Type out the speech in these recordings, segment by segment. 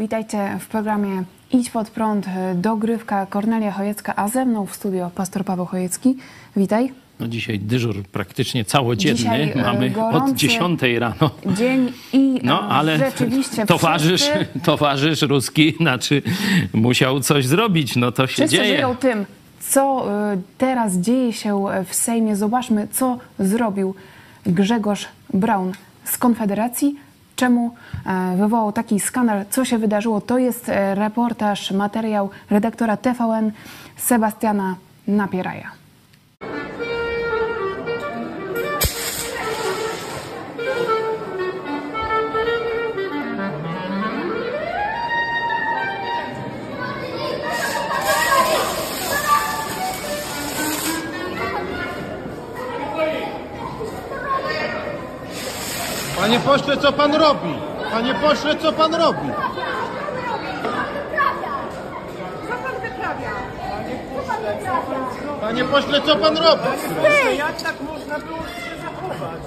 Witajcie w programie Idź pod prąd, dogrywka Kornelia Chojecka, a ze mną w studio pastor Paweł Chojecki. Witaj. No dzisiaj dyżur praktycznie całodzienny. Dzisiaj, e, Mamy od 10 rano. Dzień i no, ale rzeczywiście towarzysz, wszyscy, towarzysz ruski, znaczy musiał coś zrobić, no to się wszyscy dzieje. żyją tym, co e, teraz dzieje się w Sejmie. Zobaczmy, co zrobił Grzegorz Braun z Konfederacji. Czemu e, wywołał taki skandal? Co się wydarzyło? To jest e, reportaż, materiał redaktora TVN Sebastiana Napieraja. Panie pośle, co pan robi? Panie pośle, co pan robi? Co pan wyprawia? Co pan wyprawia? Panie pośle, co pan robi? Jak tak można było się zachować?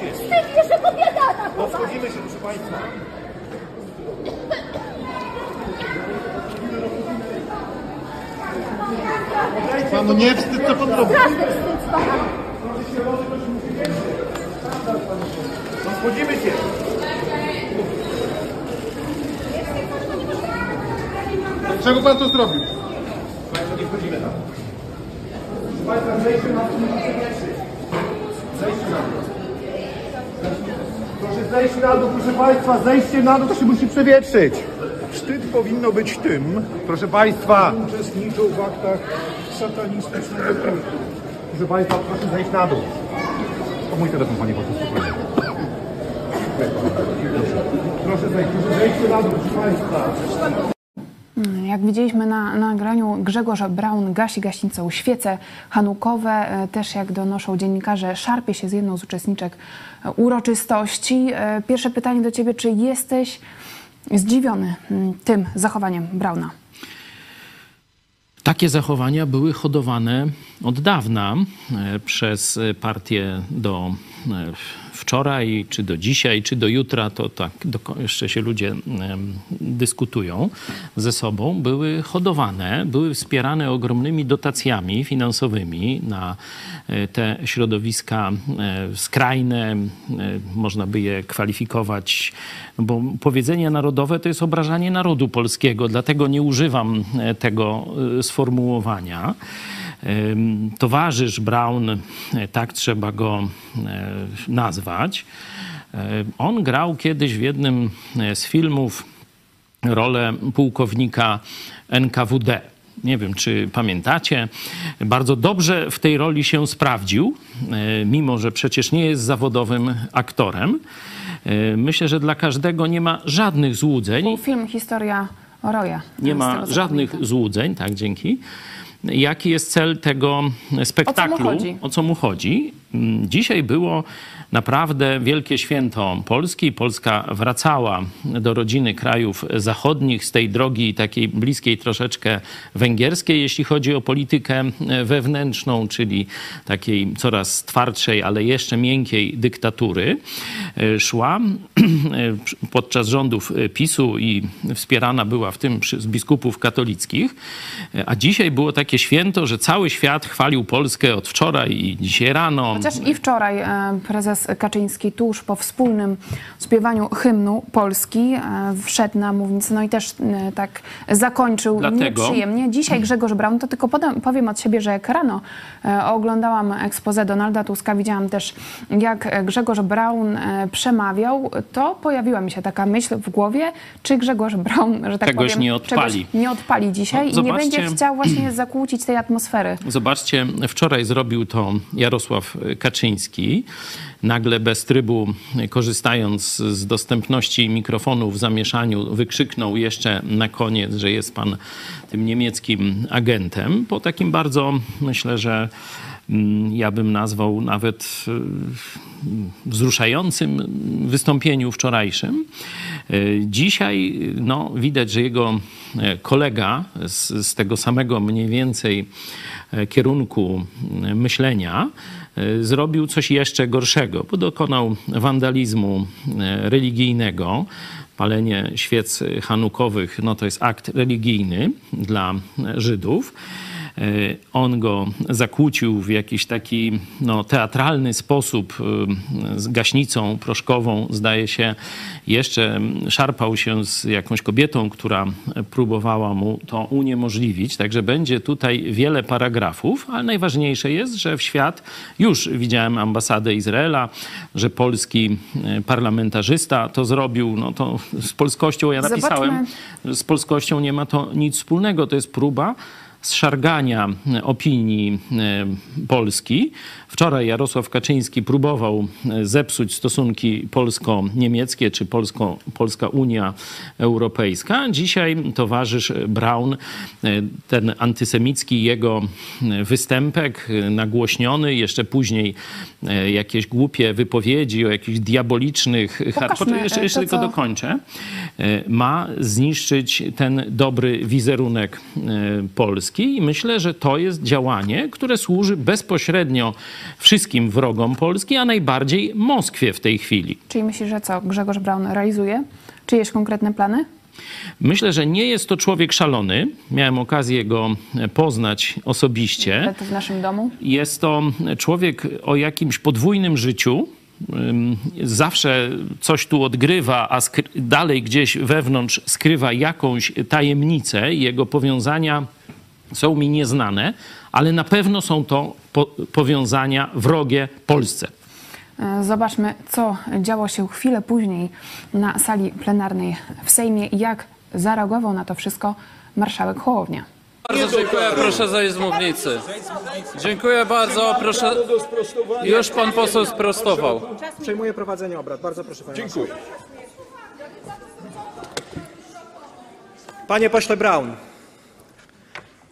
Się, proszę państwa. Panu nie wstyd, co pan robi? Straszny wstyd z pana! Wchodzimy się. Dlaczego pan to zrobił? Państwo, nie wchodzimy tam. Proszę państwa, zejście na dół musi przewietrzyć. Zejście na dół. Proszę zejść na dół, proszę państwa, zejście na dół to się musi przewietrzyć. Wstyd powinno być tym, Proszę państwa, uczestniczą w aktach satanistycznego kultu. proszę państwa, proszę zejść na dół. To mój telefon, panie pośle, spokojnie. Proszę zejść, proszę zejść na dół, proszę państwa. Jak widzieliśmy na nagraniu, Grzegorz Braun gasi gaśnicą świece hanukowe. E, Też jak donoszą dziennikarze, szarpie się z jedną z uczestniczek e, uroczystości. E, Pierwsze pytanie do ciebie, czy jesteś zdziwiony mm, tym zachowaniem Brauna? Takie zachowania były hodowane od dawna przez partię do wczoraj, czy do dzisiaj, czy do jutra, to tak do, jeszcze się ludzie dyskutują ze sobą, były hodowane, były wspierane ogromnymi dotacjami finansowymi na e, te środowiska e, skrajne, e, można by je kwalifikować, bo powiedzenie narodowe to jest obrażanie narodu polskiego, dlatego nie używam tego sformułowania. Towarzysz Brown, e, tak trzeba go e, nazwać. E, On grał kiedyś w jednym z filmów rolę pułkownika NKWD. Nie wiem, czy pamiętacie. Bardzo dobrze w tej roli się sprawdził, mimo że przecież nie jest zawodowym aktorem. Myślę, że dla każdego nie ma żadnych złudzeń. Był film Historia Roya. Nie ma żadnych złudzeń, tak, dzięki. Jaki jest cel tego spektaklu? chodzi? O co mu chodzi? Mm, Dzisiaj było naprawdę wielkie święto Polski. Polska wracała do rodziny krajów zachodnich z tej drogi takiej bliskiej troszeczkę węgierskiej, jeśli chodzi o politykę wewnętrzną, czyli takiej coraz twardszej, ale jeszcze miękkiej dyktatury. E, Szła podczas rządów PiSu i wspierana była w tym przez biskupów katolickich. E, A dzisiaj było takie święto, że cały świat chwalił Polskę od wczoraj i dzisiaj rano. Chociaż i wczoraj e, prezes Kaczyński tuż po wspólnym śpiewaniu hymnu Polski e, wszedł na mównicę, no i też e, tak zakończył Dlatego- nieprzyjemnie. Dzisiaj Grzegorz Braun, to tylko podam, powiem od siebie, że jak rano oglądałam expose Donalda Tuska, widziałam też jak Grzegorz Braun przemawiał, to pojawiła mi się taka myśl w głowie, czy Grzegorz Braun, że tak Czegoś powiem, nie odpali. nie odpali dzisiaj No, i nie będzie chciał właśnie zakłócić tej atmosfery. Zobaczcie, wczoraj zrobił to Jarosław Kaczyński. Nagle bez trybu, korzystając z dostępności mikrofonu w zamieszaniu, wykrzyknął jeszcze na koniec, że jest pan tym niemieckim agentem. Po takim bardzo, myślę, że mm, ja bym nazwał nawet y, wzruszającym wystąpieniu wczorajszym. Y, Dzisiaj no, widać, że jego e, kolega z, z tego samego mniej więcej e, kierunku e, myślenia e, zrobił coś jeszcze gorszego, bo dokonał wandalizmu e, religijnego. palenie świec hanukowych, no to jest akt religijny dla Żydów. E, On go zakłócił w jakiś taki no, teatralny sposób e, z gaśnicą proszkową. Zdaje się, jeszcze szarpał się z jakąś kobietą, która próbowała mu to uniemożliwić. Także będzie tutaj wiele paragrafów, ale najważniejsze jest, że w świat już widziałem ambasadę Izraela, że polski e, parlamentarzysta to zrobił. No to z polskością ja Zobaczmy. napisałem, z polskością nie ma to nic wspólnego. To jest próba zszargania opinii e, Polski. Wczoraj Jarosław Kaczyński próbował e, zepsuć stosunki polsko-niemieckie czy polsko, Polska Unia Europejska. Dzisiaj towarzysz Braun, e, ten antysemicki jego występek nagłośniony, jeszcze później jakieś głupie wypowiedzi o jakichś diabolicznych... Pokażmy, jeszcze jeszcze to, tylko co- dokończę. Ma zniszczyć ten dobry wizerunek e, Polski i myślę, że to jest działanie, które służy bezpośrednio wszystkim wrogom Polski, a najbardziej Moskwie w tej chwili. Czyli myślisz, że co Grzegorz Braun realizuje? Czyjeś konkretne plany? Myślę, że nie jest to człowiek szalony. Miałem okazję go poznać osobiście. W naszym domu? Jest to człowiek o jakimś podwójnym życiu. Zawsze coś tu odgrywa, a dalej gdzieś wewnątrz skrywa jakąś tajemnicę i jego powiązania są mi nieznane, ale na pewno są to po- powiązania wrogie Polsce. E, Zobaczmy, co działo się chwilę później na sali plenarnej w Sejmie i jak zareagował na to wszystko marszałek Hołownia. Bardzo dziękuję, proszę zejść z mównicy. Dziękuję bardzo, proszę. Już pan poseł sprostował. Przejmuję prowadzenie obrad. Bardzo proszę panie. Dziękuję. Panie pośle Braun,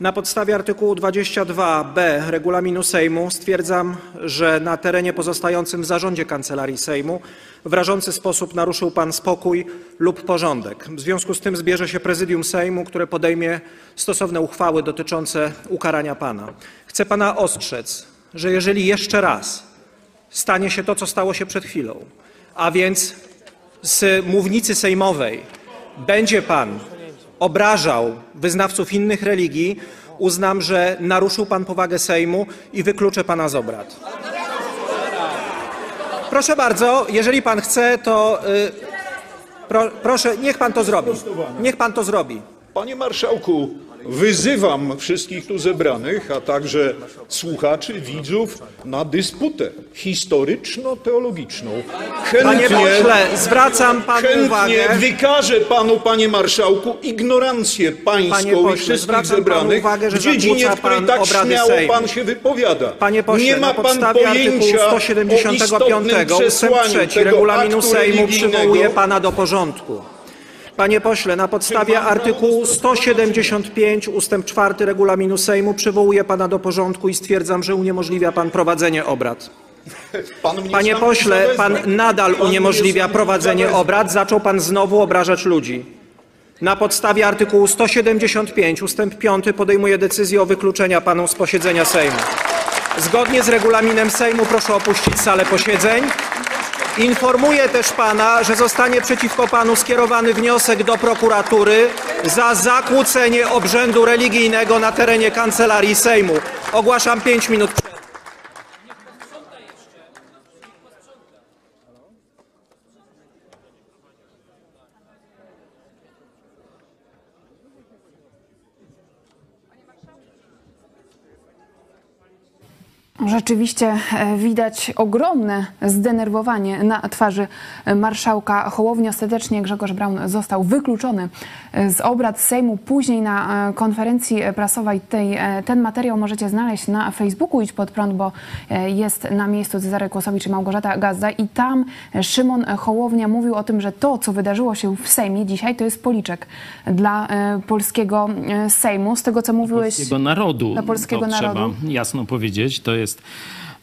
na podstawie artykułu 22b regulaminu Sejmu stwierdzam, że na terenie pozostającym w zarządzie Kancelarii Sejmu w rażący sposób naruszył pan spokój lub porządek. W związku z tym zbierze się prezydium Sejmu, które podejmie stosowne uchwały dotyczące ukarania pana. Chcę pana ostrzec, że jeżeli jeszcze raz stanie się to, co stało się przed chwilą, a więc z mównicy sejmowej będzie pan obrażał wyznawców innych religii, uznam, że naruszył pan powagę Sejmu i wykluczę pana z obrad. Proszę bardzo, jeżeli pan chce, to y, pro, proszę, niech pan to zrobi. Niech pan to zrobi. Panie marszałku, wyzywam wszystkich tu zebranych, a także słuchaczy, widzów na dysputę historyczno-teologiczną. Panie pośle, zwracam panu chętnie uwagę. wykażę panu, panie marszałku, ignorancję pańską Panie i pośle, wszystkich zebranych uwagę, w dziedzinie, w której tak śmiało Sejmu. pan się wypowiada. Panie pośle, Nie ma pan pojęcia o 175 istotnym ustęp przesłaniu 3 tego regulaminu Sejmu przywołuję pana do porządku. Panie pośle, na podstawie artykułu 175 ustęp 4 regulaminu Sejmu przywołuję pana do porządku i stwierdzam, że uniemożliwia pan prowadzenie obrad. Panie pośle, pan nadal uniemożliwia prowadzenie obrad. Zaczął pan znowu obrażać ludzi. Na podstawie artykułu 175 ustęp 5 podejmuję decyzję o wykluczeniu panu z posiedzenia Sejmu. Zgodnie z regulaminem Sejmu proszę opuścić salę posiedzeń. Informuję też pana, że zostanie przeciwko panu skierowany wniosek do prokuratury za zakłócenie obrzędu religijnego na terenie kancelarii Sejmu. Ogłaszam 5 minut Rzeczywiście e, widać ogromne zdenerwowanie na twarzy marszałka Hołowni. Ostatecznie Grzegorz Braun został wykluczony e, z obrad Sejmu. Później na e, konferencji prasowej tej, ten materiał możecie znaleźć na Facebooku Idź Pod Prąd, bo jest na miejscu Cezary Kłosowicz i Małgorzata Gazda. I tam Szymon Hołownia mówił o tym, że to, co wydarzyło się w Sejmie dzisiaj, to jest policzek dla polskiego Sejmu. Z tego, co mówiłeś... polskiego narodu. Dla polskiego to narodu. trzeba jasno powiedzieć. To jest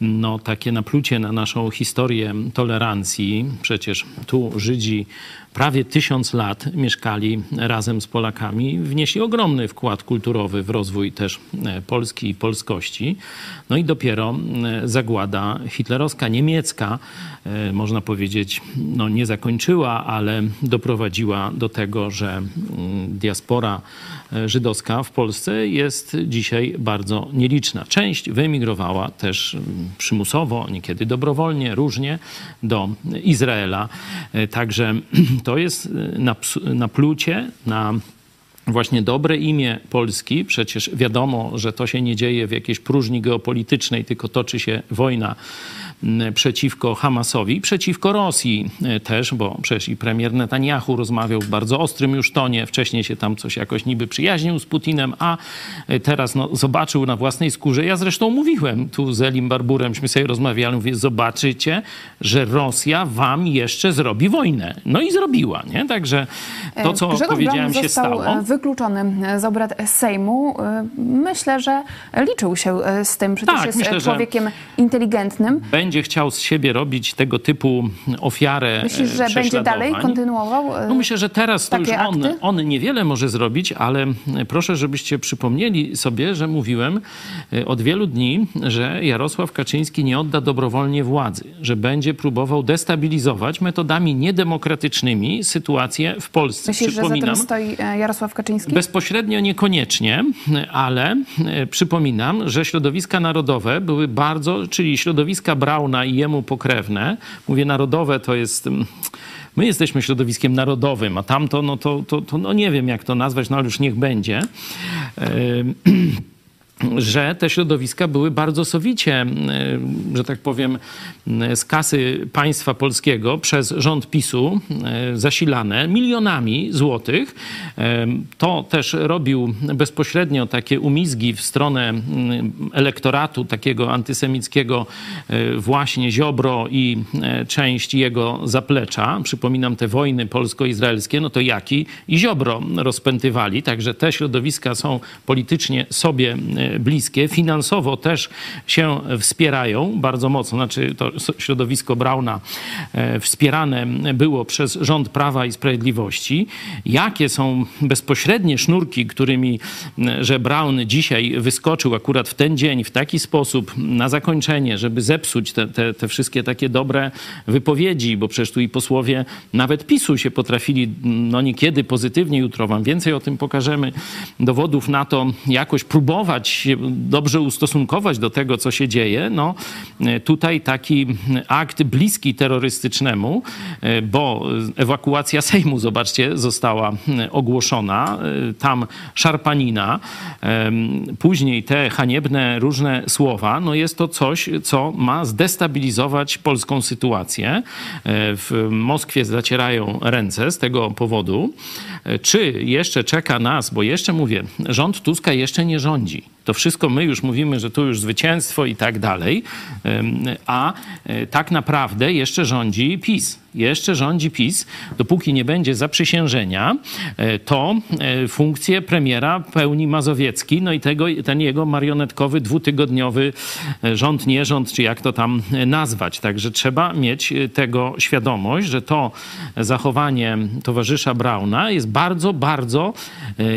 no, takie naplucie na naszą historię tolerancji. Przecież tu Żydzi prawie tysiąc lat mieszkali razem z Polakami, wnieśli ogromny wkład kulturowy w rozwój też e, Polski i polskości. No i dopiero e, zagłada hitlerowska, niemiecka, e, można powiedzieć, no nie zakończyła, ale doprowadziła do tego, że mm, diaspora żydowska w Polsce jest dzisiaj bardzo nieliczna. Część wyemigrowała też przymusowo, niekiedy dobrowolnie, różnie do Izraela. Także to jest naplucie na właśnie dobre imię Polski. Przecież wiadomo, że to się nie dzieje w jakiejś próżni geopolitycznej, tylko toczy się wojna przeciwko Hamasowi, przeciwko Rosji e, też, bo przecież i premier Netanyahu rozmawiał w bardzo ostrym już tonie. Wcześniej się tam coś jakoś niby przyjaźnił z Putinem, a e, teraz no, zobaczył na własnej skórze. Ja zresztą mówiłem tu z Elim Barburem, myśmy sobie rozmawiali, mówię, zobaczycie, że Rosja wam jeszcze zrobi wojnę. No i zrobiła, nie? Także to, co Grzegorz powiedziałem, Braun się został stało. wykluczony z obrad Sejmu. Myślę, że liczył się z tym. Przecież Tak, jest myślę, człowiekiem inteligentnym. Będzie chciał z siebie robić tego typu ofiarę Myślisz, że e, będzie dalej kontynuował? e, No myślę, że teraz to już on, akty? on niewiele może zrobić, ale proszę, żebyście przypomnieli sobie, że mówiłem e, od wielu dni, że Jarosław Kaczyński nie odda dobrowolnie władzy, że będzie próbował destabilizować metodami niedemokratycznymi sytuację w Polsce. Myślisz, że za Przypominam, tym stoi e, Jarosław Kaczyński? Bezpośrednio niekoniecznie, ale e, przypominam, że środowiska narodowe były bardzo, czyli środowiska Brauna i jemu pokrewne. Mówię narodowe to jest. mm, My jesteśmy środowiskiem narodowym, a tamto, no to, to, to no nie wiem jak to nazwać, no ale już niech będzie. E, że te środowiska były bardzo sowicie, e, że tak powiem, z kasy państwa polskiego przez rząd PiSu e, zasilane milionami złotych. E, To też robił bezpośrednio takie umizgi w stronę elektoratu takiego antysemickiego e, właśnie Ziobro i e, część jego zaplecza. Przypominam te wojny polsko-izraelskie, no to Jaki i Ziobro rozpętywali. Także te środowiska są politycznie sobie e, bliskie. Finansowo też się wspierają bardzo mocno. Znaczy to środowisko Brauna e, wspierane było przez rząd Prawa i Sprawiedliwości. Jakie są bezpośrednie sznurki, którymi, że Braun dzisiaj wyskoczył akurat w ten dzień w taki sposób na zakończenie, żeby zepsuć te, te, te wszystkie takie dobre wypowiedzi, bo przecież tu i posłowie nawet PiSu się potrafili, no niekiedy pozytywnie, jutro wam więcej o tym pokażemy, dowodów na to, jakoś próbować się dobrze ustosunkować do tego, co się dzieje, no e, tutaj taki akt bliski terrorystycznemu, e, bo ewakuacja Sejmu, zobaczcie, została ogłoszona, e, tam szarpanina, później te haniebne różne słowa, no jest to coś, co ma zdestabilizować polską sytuację. W Moskwie zacierają ręce z tego powodu. Czy jeszcze czeka nas, bo jeszcze mówię, rząd Tuska jeszcze nie rządzi. To wszystko my już mówimy, że tu już zwycięstwo i tak dalej, a e, tak naprawdę jeszcze rządzi PiS. Jeszcze rządzi PiS, dopóki nie będzie zaprzysiężenia, e, to e, funkcję premiera pełni Mazowiecki, no i tego, ten jego marionetkowy, dwutygodniowy e, rząd, nie rząd, czy jak to tam nazwać. Także trzeba mieć tego świadomość, że to zachowanie towarzysza Brauna jest bardzo, bardzo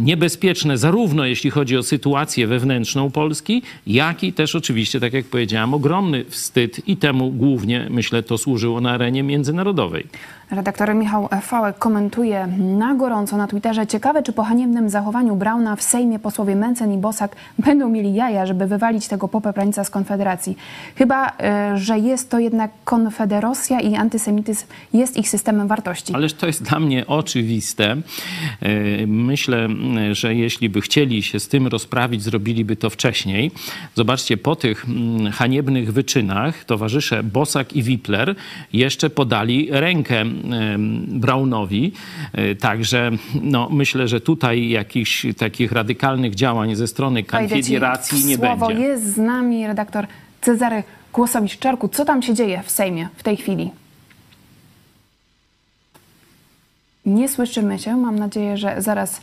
niebezpieczne, zarówno jeśli chodzi o sytuację wewnętrzną Polski, jak i też oczywiście, tak jak powiedziałem, ogromny wstyd i temu głównie, myślę, to służyło na arenie międzynarodowej. narodowej. Redaktor Michał Fałek komentuje na gorąco na Twitterze. Ciekawe, czy po haniebnym zachowaniu Brauna w Sejmie posłowie Mencen i Bosak będą mieli jaja, żeby wywalić tego popeprańca z Konfederacji. Chyba, e, że jest to jednak konfederosja i antysemityzm jest ich systemem wartości. Ależ to jest dla mnie oczywiste. E, Myślę, m, że jeśli by chcieli się z tym rozprawić, zrobiliby to wcześniej. Zobaczcie, po tych haniebnych wyczynach towarzysze Bosak i Wipler jeszcze podali rękę em, Braunowi. E, Także no, myślę, że tutaj jakichś takich radykalnych działań ze strony Konfederacji nie Słowo będzie. jest z nami redaktor Cezary Kłosowicz-Czarku. Co tam się dzieje w Sejmie w tej chwili? Nie słyszymy się. Mam nadzieję, że zaraz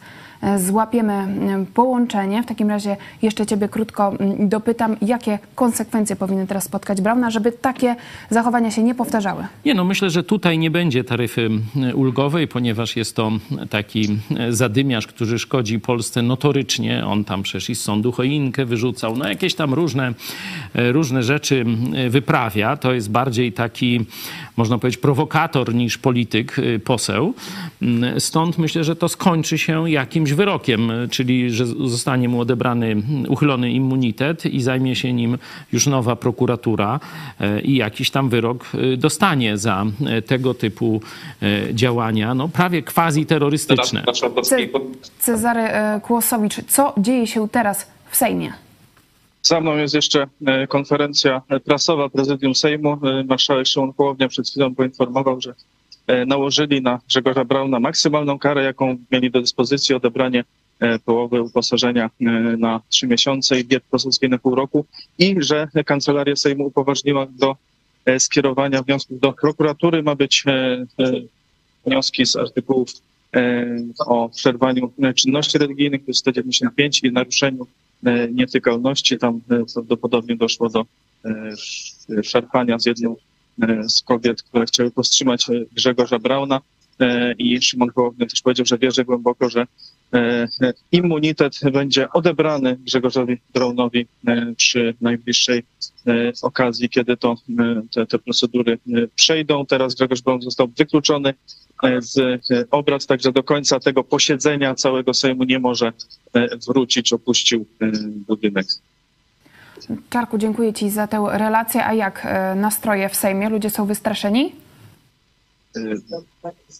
złapiemy połączenie. W takim razie jeszcze Ciebie krótko m, dopytam, jakie konsekwencje powinny teraz spotkać Brauna, żeby takie zachowania się nie powtarzały? Nie, no myślę, że tutaj nie będzie taryfy ulgowej, ponieważ jest to taki zadymiarz, który szkodzi Polsce notorycznie. On tam przecież i z sądu choinkę wyrzucał, no jakieś tam różne, e, różne rzeczy wyprawia. To jest bardziej taki, można powiedzieć, prowokator niż polityk, e, poseł. Mm, Stąd myślę, że to skończy się jakimś wyrokiem, e, czyli że zostanie mu odebrany, mm, uchylony immunitet i zajmie się nim już nowa prokuratura e, i jakiś tam wyrok dostanie za tego typu działania, no prawie quasi-terrorystyczne. Ce- Cezary Kłosowicz, co dzieje się teraz w Sejmie? Za mną jest jeszcze e, konferencja prasowa Prezydium Sejmu. E, Marszałek Szymon Hołownia przed chwilą poinformował, że e, nałożyli na Grzegorza Brauna maksymalną karę, jaką mieli do dyspozycji, odebranie e, połowy uposażenia e, na trzy miesiące i diet poselskiej na pół roku i że Kancelaria Sejmu upoważniła do e, skierowania wniosków do prokuratury. Ma być e, e, wnioski z artykułów e, o przerwaniu e, czynności religijnych, to jest 195 i naruszeniu e, nietykalności. Tam e, prawdopodobnie doszło do e, sz- szarpania z jedną e, z kobiet, które chciały powstrzymać e, Grzegorza Brauna. E, I Szymon Hołownia też powiedział, że wierzy głęboko, że e, e, immunitet będzie odebrany Grzegorzowi Braunowi e, przy najbliższej e, okazji, kiedy to e, te, te procedury e, przejdą. Teraz Grzegorz Braun został wykluczony e, z e, obrad, także do końca tego posiedzenia całego Sejmu nie może e, wrócić, opuścił e, budynek. Czarku, dziękuję Ci za tę relację. A jak e, nastroje w Sejmie? Ludzie są wystraszeni? E,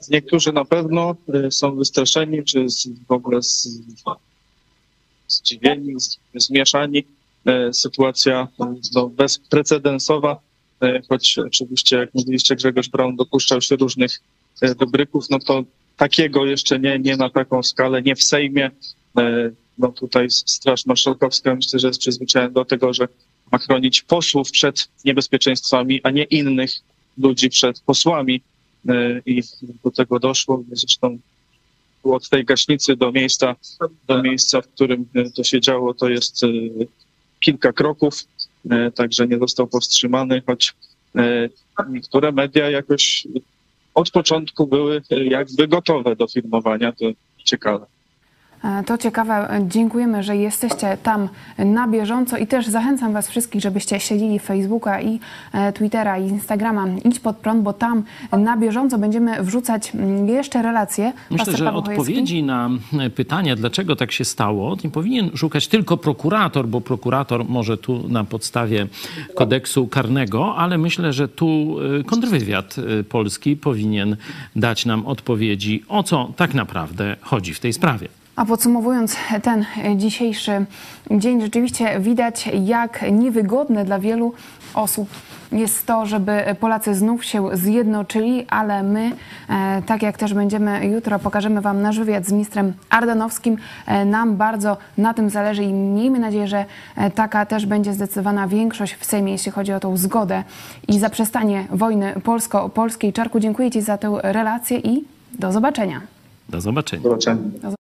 Niektórzy na pewno e, są wystraszeni, czy w ogóle zdziwieni, zmieszani. E, Sytuacja e, no, bezprecedensowa, e, choć oczywiście, jak mówiliście, Grzegorz Braun dopuszczał się różnych e, wybryków, no to takiego jeszcze nie, nie na taką skalę, nie w Sejmie. E, No tutaj Straż Marszałkowska myślę, że jest przyzwyczajona do tego, że ma chronić posłów przed niebezpieczeństwami, a nie innych ludzi przed posłami. E, I do tego doszło. Zresztą od tej gaśnicy do miejsca, do miejsca, w którym e, to się działo, to jest kilka kroków, także nie został powstrzymany, choć niektóre media jakoś od początku były jakby gotowe do filmowania, to ciekawe. E, To ciekawe. Dziękujemy, że jesteście tam na bieżąco i też zachęcam Was wszystkich, żebyście śledzili Facebooka i e, Twittera i Instagrama Idź Pod Prąd, bo tam na bieżąco będziemy wrzucać mm, jeszcze relacje. Myślę, Pastor że odpowiedzi na e, pytania, dlaczego tak się stało, nie powinien szukać tylko prokurator, bo prokurator może tu na podstawie kodeksu karnego, ale myślę, że tu kontrwywiad polski powinien dać nam odpowiedzi, o co tak naprawdę chodzi w tej sprawie. A podsumowując ten dzisiejszy dzień, rzeczywiście widać, jak niewygodne dla wielu osób jest to, żeby Polacy znów się zjednoczyli, ale my, e, tak jak też będziemy jutro, pokażemy Wam nasz wywiad z ministrem Ardanowskim. E, nam bardzo na tym zależy i miejmy nadzieję, że e, taka też będzie zdecydowana większość w Sejmie, jeśli chodzi o tą zgodę i zaprzestanie wojny polsko-polskiej. Czarku, dziękuję Ci za tę relację i do zobaczenia. Do zobaczenia. Zobaczenia.